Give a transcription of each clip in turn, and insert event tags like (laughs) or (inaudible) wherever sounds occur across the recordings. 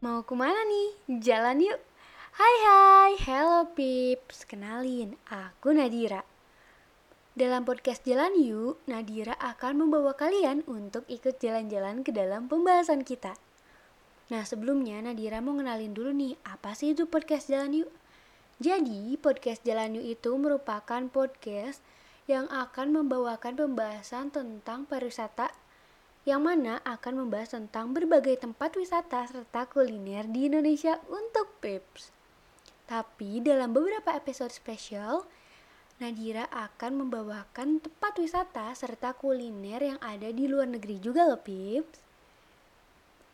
Mau ke mana nih? Jalan yuk. Hai hai, hello pips. Kenalin, aku Nadira. Dalam podcast Jalan Yuk, Nadira akan membawa kalian untuk ikut jalan-jalan ke dalam pembahasan kita. Nah, sebelumnya Nadira mau ngenalin dulu nih, apa sih itu podcast Jalan Yuk? Jadi, podcast Jalan Yuk itu merupakan podcast yang akan membawakan pembahasan tentang pariwisata yang mana akan membahas tentang berbagai tempat wisata serta kuliner di Indonesia untuk Pips. Tapi dalam beberapa episode spesial, Nadira akan membawakan tempat wisata serta kuliner yang ada di luar negeri juga loh Pips.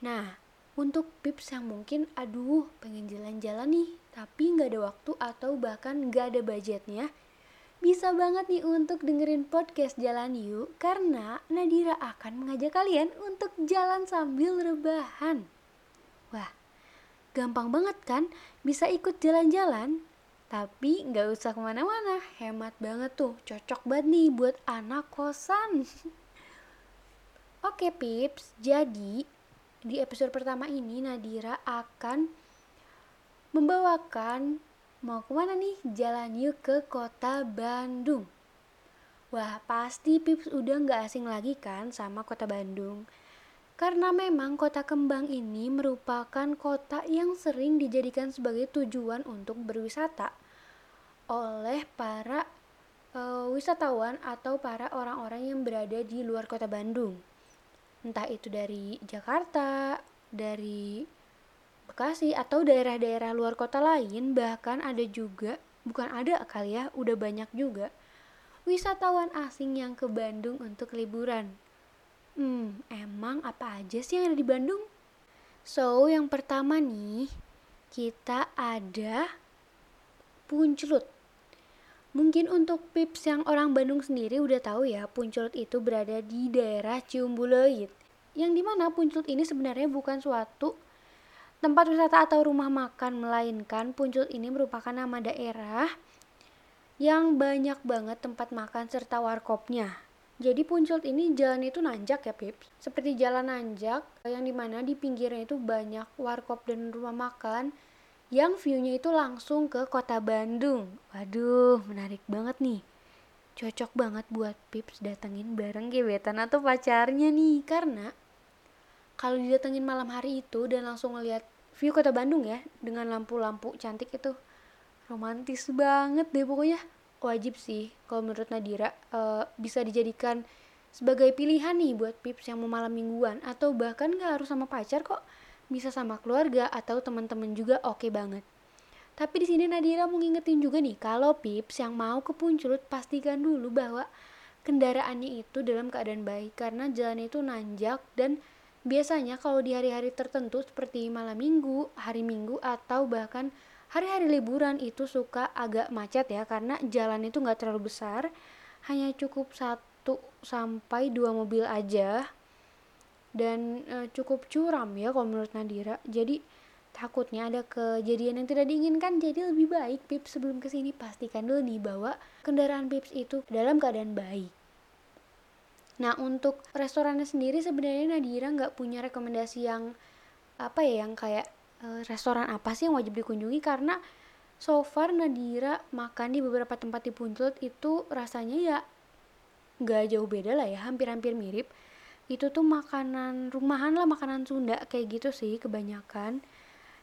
Nah, untuk Pips yang mungkin aduh pengen jalan-jalan nih, tapi nggak ada waktu atau bahkan nggak ada budgetnya, bisa banget nih untuk dengerin podcast Jalan Yuk karena Nadira akan mengajak kalian untuk jalan sambil rebahan. Wah, gampang banget kan bisa ikut jalan-jalan? Tapi nggak usah ke mana-mana, hemat banget tuh, cocok banget nih buat anak kosan. (laughs) Oke Pips, jadi di episode pertama ini Nadira akan membawakan Mau ke mana nih? Jalan yuk ke kota Bandung. Wah, pasti Pips udah nggak asing lagi kan sama kota Bandung. Karena memang kota kembang ini merupakan kota yang sering dijadikan sebagai tujuan untuk berwisata oleh para uh, wisatawan atau para orang-orang yang berada di luar kota Bandung. Entah itu dari Jakarta, dari Bekasi atau daerah-daerah luar kota lain bahkan ada juga bukan ada kali ya udah banyak juga wisatawan asing yang ke Bandung untuk liburan hmm emang apa aja sih yang ada di Bandung so yang pertama nih kita ada Puncelut Mungkin untuk pips yang orang Bandung sendiri udah tahu ya, Puncelut itu berada di daerah Ciumbuleuit. Yang di mana Puncelut ini sebenarnya bukan suatu tempat wisata atau rumah makan melainkan Puncul ini merupakan nama daerah yang banyak banget tempat makan serta warkopnya. Jadi Puncul ini jalan itu nanjak ya Pips. Seperti jalan nanjak yang di mana di pinggirnya itu banyak warkop dan rumah makan yang view-nya itu langsung ke kota Bandung. Waduh, menarik banget nih. Cocok banget buat Pips datengin bareng gebetan atau pacarnya nih. Karena kalau didatengin malam hari itu dan langsung ngeliat view kota Bandung ya dengan lampu-lampu cantik itu. Romantis banget deh pokoknya. Wajib sih kalau menurut Nadira uh, bisa dijadikan sebagai pilihan nih buat pips yang mau malam mingguan. Atau bahkan gak harus sama pacar kok. Bisa sama keluarga atau teman-teman juga oke okay banget. Tapi di sini Nadira mau ngingetin juga nih kalau pips yang mau ke Punculut pastikan dulu bahwa kendaraannya itu dalam keadaan baik. Karena jalan itu nanjak dan Biasanya kalau di hari-hari tertentu seperti malam minggu, hari minggu, atau bahkan hari-hari liburan itu suka agak macet ya karena jalan itu nggak terlalu besar, hanya cukup satu sampai dua mobil aja. Dan e, cukup curam ya kalau menurut Nadira. Jadi takutnya ada kejadian yang tidak diinginkan jadi lebih baik Pips sebelum ke sini pastikan dulu nih bahwa kendaraan Pips itu dalam keadaan baik Nah untuk restorannya sendiri sebenarnya Nadira nggak punya rekomendasi yang apa ya yang kayak e, restoran apa sih yang wajib dikunjungi? Karena so far Nadira makan di beberapa tempat di Puncut itu rasanya ya nggak jauh beda lah ya hampir-hampir mirip. Itu tuh makanan rumahan lah makanan Sunda kayak gitu sih kebanyakan.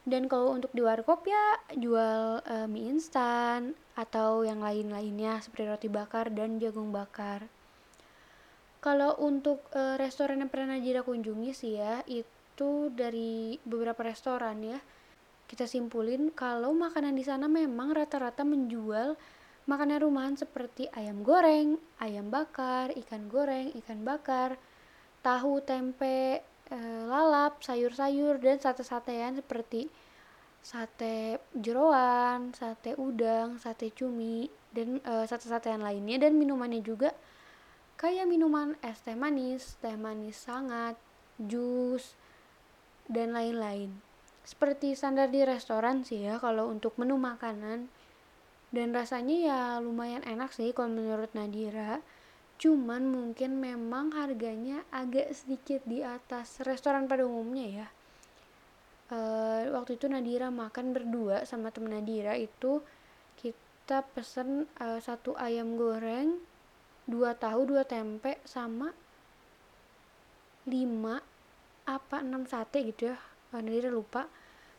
Dan kalau untuk di warkop ya jual e, mie instan atau yang lain-lainnya seperti roti bakar dan jagung bakar kalau untuk uh, restoran yang pernah Najira kunjungi sih ya, itu dari beberapa restoran ya. Kita simpulin kalau makanan di sana memang rata-rata menjual makanan rumahan seperti ayam goreng, ayam bakar, ikan goreng, ikan bakar, tahu, tempe, e, lalap, sayur-sayur dan sate-satean seperti sate jeroan, sate udang, sate cumi dan e, sate-satean lainnya dan minumannya juga kayak minuman es teh manis, teh manis sangat, jus, dan lain-lain. Seperti standar di restoran sih ya kalau untuk menu makanan. Dan rasanya ya lumayan enak sih kalau menurut Nadira. Cuman mungkin memang harganya agak sedikit di atas restoran pada umumnya ya. uh, waktu itu Nadira makan berdua sama temen Nadira itu kita pesen uh, satu ayam goreng dua tahu dua tempe sama lima apa enam sate gitu ya Nadira lupa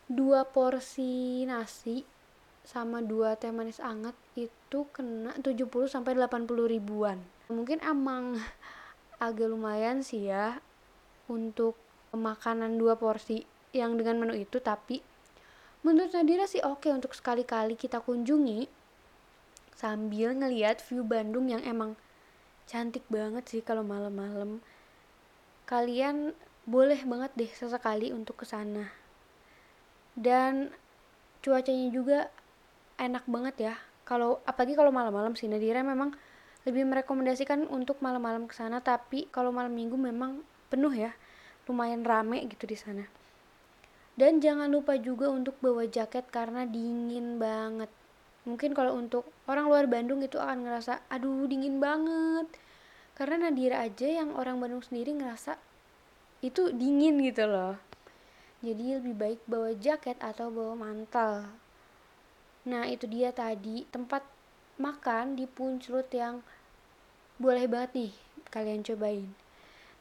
dua porsi nasi sama dua teh manis anget itu kena 70 sampai 80 ribuan. Mungkin emang agak lumayan sih ya untuk makanan dua porsi yang dengan menu itu tapi menurut Nadira sih oke untuk sekali-kali kita kunjungi sambil ngeliat view Bandung yang emang cantik banget sih kalau malam-malam. Kalian boleh banget deh sesekali untuk ke sana. Dan cuacanya juga enak banget ya. Kalau apalagi kalau malam-malam sih Nadira memang lebih merekomendasikan untuk malam-malam ke sana. Tapi kalau malam minggu memang penuh ya. Lumayan rame gitu di sana. Dan jangan lupa juga untuk bawa jaket karena dingin banget mungkin kalau untuk orang luar Bandung itu akan ngerasa aduh dingin banget karena Nadira aja yang orang Bandung sendiri ngerasa itu dingin gitu loh jadi lebih baik bawa jaket atau bawa mantel Nah itu dia tadi tempat makan di Punclut yang boleh banget nih kalian cobain.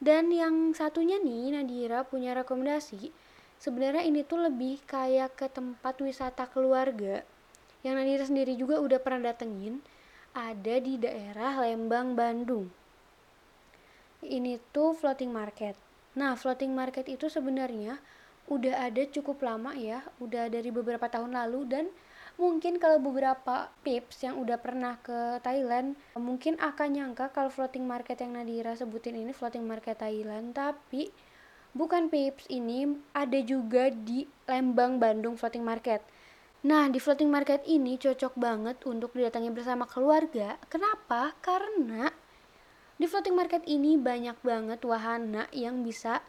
Dan yang satunya nih Nadira punya rekomendasi. Sebenarnya ini tuh lebih kayak ke tempat wisata keluarga yang Nadira sendiri juga udah pernah datengin ada di daerah Lembang, Bandung. Ini tuh floating market. Nah, floating market itu sebenarnya udah ada cukup lama ya, udah dari beberapa tahun lalu dan mungkin kalau beberapa pips yang udah pernah ke Thailand mungkin akan nyangka kalau floating market yang Nadira sebutin ini floating market Thailand tapi bukan pips ini ada juga di Lembang Bandung floating market Nah, di floating market ini cocok banget untuk didatangi bersama keluarga. Kenapa? Karena di floating market ini banyak banget wahana yang bisa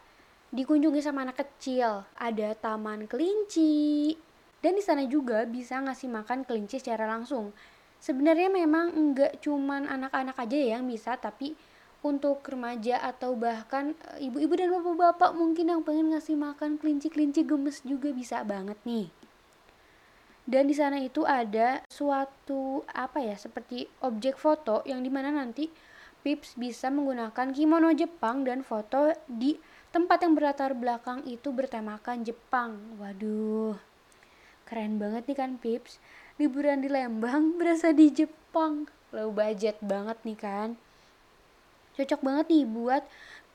dikunjungi sama anak kecil. Ada taman kelinci, dan di sana juga bisa ngasih makan kelinci secara langsung. Sebenarnya memang enggak cuman anak-anak aja yang bisa, tapi untuk remaja atau bahkan eh, ibu-ibu dan bapak-bapak mungkin yang pengen ngasih makan kelinci-kelinci gemes juga bisa banget nih. Dan di sana itu ada suatu apa ya seperti objek foto yang di mana nanti Pips bisa menggunakan kimono Jepang dan foto di tempat yang berlatar belakang itu bertemakan Jepang. Waduh, Keren banget nih kan Pips. Liburan di Lembang (laughs) berasa di Jepang. Low budget banget nih kan. Cocok banget nih buat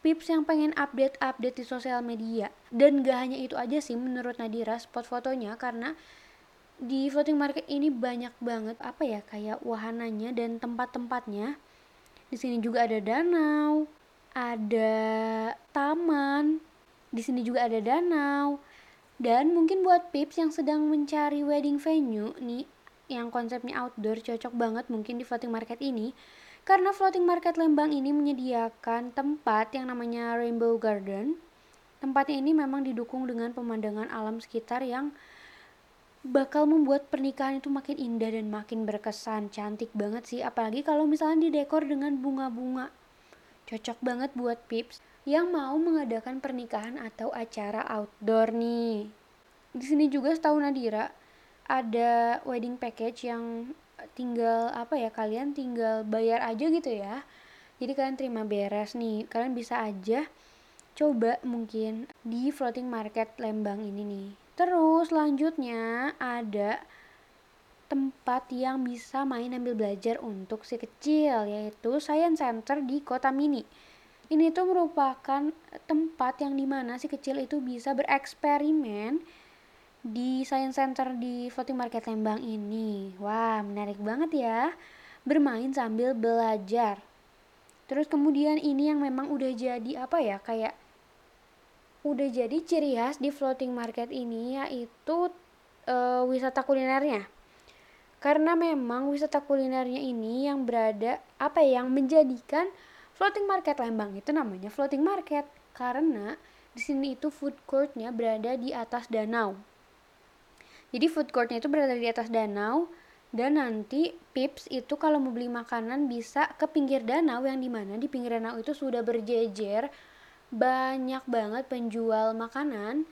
Pips yang pengen update-update di sosial media. Dan gak hanya itu aja sih menurut Nadira spot fotonya karena di floating market ini banyak banget apa ya kayak wahananya dan tempat-tempatnya. Di sini juga ada danau, ada taman, di sini juga ada danau, dan mungkin buat pips yang sedang mencari wedding venue nih yang konsepnya outdoor cocok banget mungkin di floating market ini karena floating market Lembang ini menyediakan tempat yang namanya Rainbow Garden. Tempatnya ini memang didukung dengan pemandangan alam sekitar yang bakal membuat pernikahan itu makin indah dan makin berkesan. Cantik banget sih, apalagi kalau misalnya didekor dengan bunga-bunga. Cocok banget buat pips yang mau mengadakan pernikahan atau acara outdoor nih. Di sini juga setahu Nadira ada wedding package yang tinggal apa ya kalian tinggal bayar aja gitu ya. Jadi kalian terima beres nih. Kalian bisa aja coba mungkin di floating market Lembang ini nih. Terus selanjutnya ada tempat yang bisa main ambil belajar untuk si kecil yaitu Science Center di Kota Mini ini tuh merupakan tempat yang di mana si kecil itu bisa bereksperimen di Science Center di Floating Market Lembang ini. Wah, menarik banget ya. Bermain sambil belajar. Terus kemudian ini yang memang udah jadi apa ya, kayak udah jadi ciri khas di Floating Market ini yaitu e, wisata kulinernya. Karena memang wisata kulinernya ini yang berada apa ya, yang menjadikan Floating market Lembang itu namanya floating market karena di sini itu food courtnya berada di atas danau. Jadi food courtnya itu berada di atas danau dan nanti Pips itu kalau mau beli makanan bisa ke pinggir danau yang di mana di pinggir danau itu sudah berjejer banyak banget penjual makanan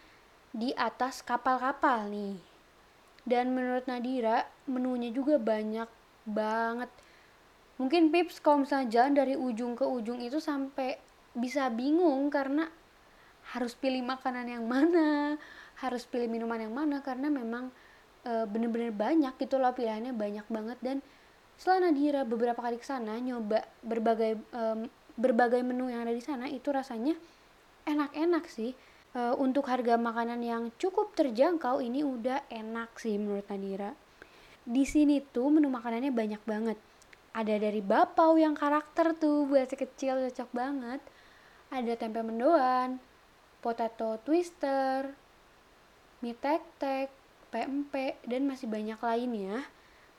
di atas kapal-kapal nih. Dan menurut Nadira, menunya juga banyak banget. Mungkin Pips kalau misalnya jalan dari ujung ke ujung itu sampai bisa bingung karena harus pilih makanan yang mana, harus pilih minuman yang mana karena memang e, bener-bener banyak gitu loh pilihannya banyak banget dan setelah Nadira beberapa kali ke sana nyoba berbagai e, berbagai menu yang ada di sana itu rasanya enak-enak sih. E, untuk harga makanan yang cukup terjangkau ini udah enak sih menurut Nadira. Di sini tuh menu makanannya banyak banget. Ada dari bapau yang karakter tuh buat kecil cocok banget. Ada tempe mendoan potato twister mie tek-tek PMP dan masih banyak lainnya.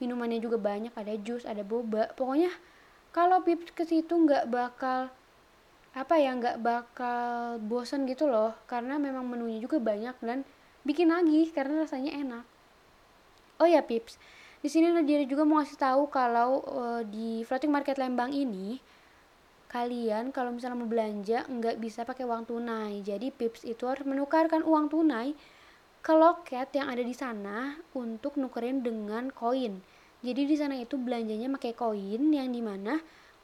Minumannya juga banyak ada jus ada boba. Pokoknya kalau pips ke situ nggak bakal apa ya nggak bakal bosen gitu loh. Karena memang menunya juga banyak dan bikin lagi karena rasanya enak. Oh ya pips. Di sini Nadira juga mau kasih tahu kalau uh, di floating market Lembang ini kalian kalau misalnya mau belanja nggak bisa pakai uang tunai. Jadi pips itu harus menukarkan uang tunai ke loket yang ada di sana untuk nukerin dengan koin jadi di sana itu belanjanya pakai koin yang di mana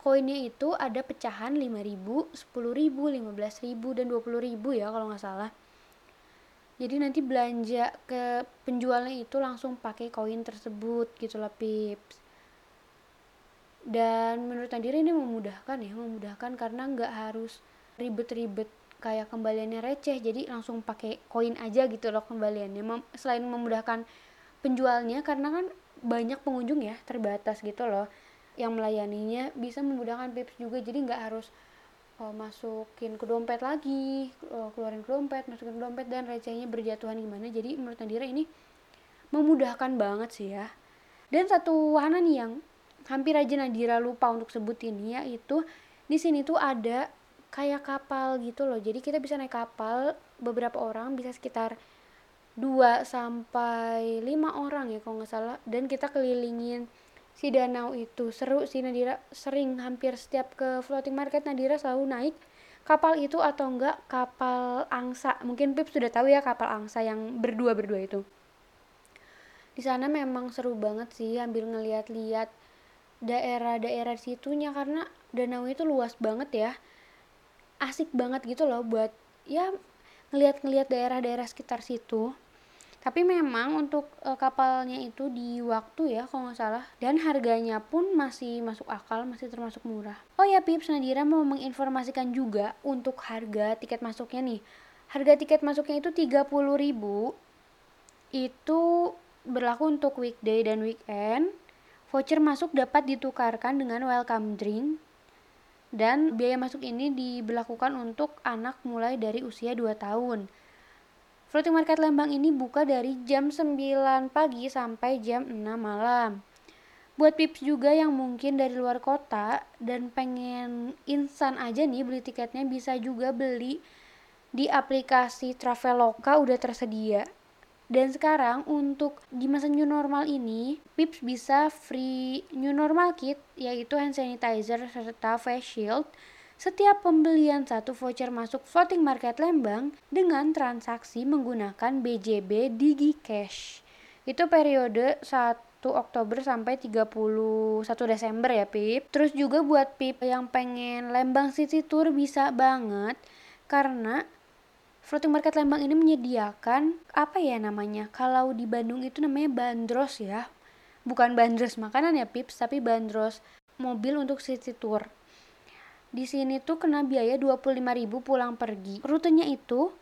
koinnya itu ada pecahan 5000, 10000, 15000 dan 20000 ya kalau nggak salah. Jadi nanti belanja ke penjualnya itu langsung pakai koin tersebut gitu lah pips. Dan menurut Nadira ini memudahkan ya, memudahkan karena nggak harus ribet-ribet kayak kembaliannya receh jadi langsung pakai koin aja gitu loh kembaliannya Mem selain memudahkan penjualnya karena kan banyak pengunjung ya terbatas gitu loh. Yang melayaninya bisa memudahkan pips juga jadi nggak harus uh, masukin ke dompet lagi uh, keluarin ke dompet masukin ke dompet dan recehnya berjatuhan gimana. Jadi menurut Nadira ini memudahkan banget sih ya. Dan satu wahana nih yang hampir aja Nadira lupa untuk sebut ini yaitu di sini tuh ada kayak kapal gitu loh. Jadi kita bisa naik kapal beberapa orang bisa sekitar 2 sampai 5 orang ya kalau nggak salah. Dan kita kelilingin si danau itu. Seru sih Nadira. Sering hampir setiap ke floating market Nadira selalu naik kapal itu atau enggak kapal angsa. Mungkin Pip sudah tahu ya kapal angsa yang berdua berdua itu. Di sana memang seru banget sih ambil ngeliat-liat daerah-daerah situnya. Karena danau itu luas banget ya. Asik banget gitu loh buat ya ngeliat-ngeliat daerah-daerah sekitar situ tapi memang untuk e, kapalnya itu di waktu ya kalau nggak salah. Dan harganya pun masih masuk akal masih termasuk murah. Oh ya Pips Nadira mau menginformasikan juga untuk harga tiket masuknya nih. Harga tiket masuknya itu 30.000 itu berlaku untuk weekday dan weekend. Voucher masuk dapat ditukarkan dengan welcome drink. Dan biaya masuk ini diberlakukan untuk anak mulai dari usia 2 tahun Floating Market Lembang ini buka dari jam 9 pagi sampai jam 6 malam. Buat pips juga yang mungkin dari luar kota dan pengen instan aja nih beli tiketnya bisa juga beli di aplikasi Traveloka udah tersedia. Dan sekarang untuk di masa new normal ini, Pips bisa free new normal kit yaitu hand sanitizer serta face shield setiap pembelian satu voucher masuk floating market Lembang dengan transaksi menggunakan BJB Digi Cash. Itu periode 1 Oktober sampai 31 Desember ya Pip. Terus juga buat Pip yang pengen Lembang City Tour bisa banget karena Floating Market Lembang ini menyediakan apa ya namanya? Kalau di Bandung itu namanya bandros ya. Bukan bandros makanan ya Pips, tapi bandros mobil untuk city tour. Di sini tuh kena biaya 25.000 pulang pergi. Rutenya itu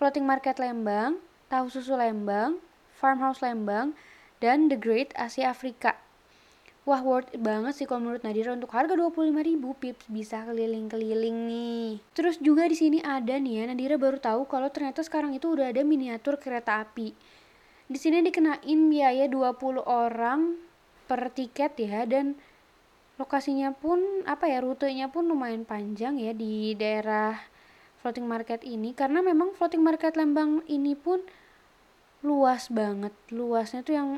Floating Market Lembang, Tahu Susu Lembang, Farmhouse Lembang, dan The Great Asia Afrika. Wah worth it banget sih kalau menurut Nadira untuk harga 25.000 pips bisa keliling-keliling nih. Terus juga di sini ada nih ya Nadira baru tahu kalau ternyata sekarang itu udah ada miniatur kereta api. Di sini dikenain biaya 20 orang per tiket ya dan lokasinya pun apa ya rutenya pun lumayan panjang ya di daerah floating market ini. Karena memang floating market Lembang ini pun luas banget. Luasnya tuh yang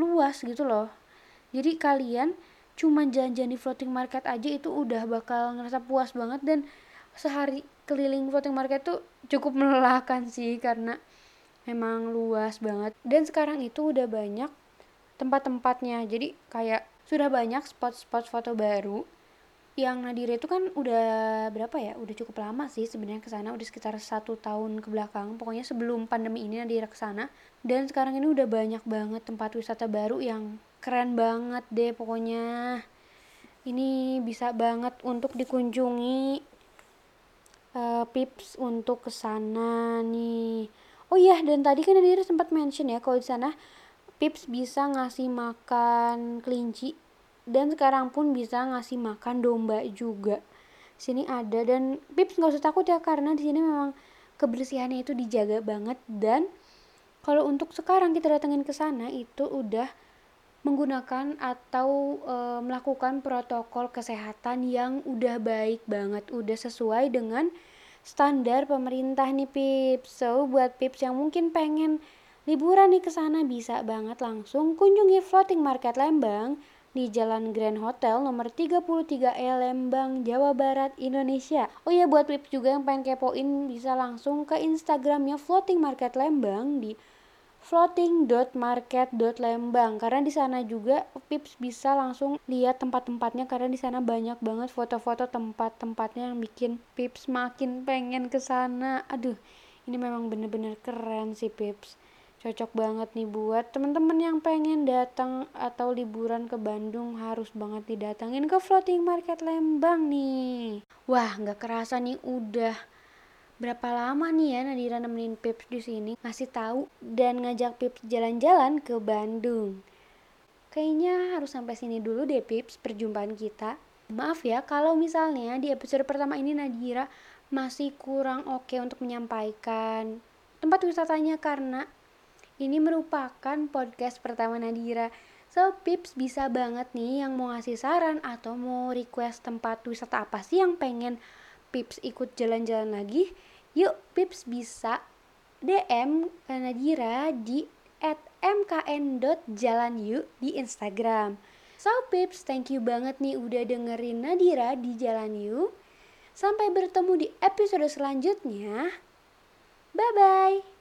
luas gitu loh. Jadi kalian cuma jalan-jalan di floating market aja itu udah bakal ngerasa puas banget. Dan sehari keliling floating market tuh cukup (laughs) melelahkan sih karena memang luas banget. Dan sekarang itu udah banyak tempat-tempatnya. Jadi kayak sudah banyak spot-spot foto baru. Yang Nadira itu kan udah berapa ya? Udah cukup lama sih sebenarnya ke sana. Udah sekitar satu tahun ke belakang. Pokoknya sebelum pandemi ini Nadira ke sana. Dan sekarang ini udah banyak banget tempat wisata baru yang keren banget deh pokoknya. Ini bisa banget untuk dikunjungi uh, pips untuk ke sana nih. Oh iya dan tadi kan Nadira sempat mention ya kalau di sana pips bisa ngasih makan kelinci dan sekarang pun bisa ngasih makan domba juga sini ada dan pips nggak usah takut ya karena di sini memang kebersihannya itu dijaga banget dan kalau untuk sekarang kita datengin ke sana itu udah menggunakan atau e, melakukan protokol kesehatan yang udah baik banget, udah sesuai dengan standar pemerintah nih Pips. So buat Pips yang mungkin pengen liburan nih ke sana bisa banget langsung kunjungi Floating Market Lembang di Jalan Grand Hotel nomor 33E Lembang, Jawa Barat, Indonesia. Oh ya buat Pips juga yang pengen kepoin bisa langsung ke Instagramnya Floating Market Lembang di floating.market.lembang karena di sana juga Pips bisa langsung lihat tempat-tempatnya karena di sana banyak banget foto-foto tempat-tempatnya yang bikin Pips makin pengen ke sana. Aduh, ini memang bener-bener keren sih Pips cocok banget nih buat temen-temen yang pengen datang atau liburan ke Bandung harus banget didatengin ke Floating Market Lembang nih. Wah, nggak kerasa nih udah berapa lama nih ya Nadira nemenin Pips di sini ngasih tahu dan ngajak Pips jalan-jalan ke Bandung. Kayaknya harus sampai sini dulu deh Pips perjumpaan kita. Maaf ya kalau misalnya di episode pertama ini Nadira masih kurang oke okay untuk menyampaikan tempat wisatanya karena ini merupakan podcast pertama Nadira. So, Pips bisa banget nih yang mau ngasih saran atau mau request tempat wisata apa sih yang pengen Pips ikut jalan-jalan lagi. Yuk, Pips bisa DM Nadira di at mkn.jalan di Instagram. So Pips, thank you banget nih udah dengerin Nadira di Jalan Yuk. Sampai bertemu di episode selanjutnya. Bye-bye.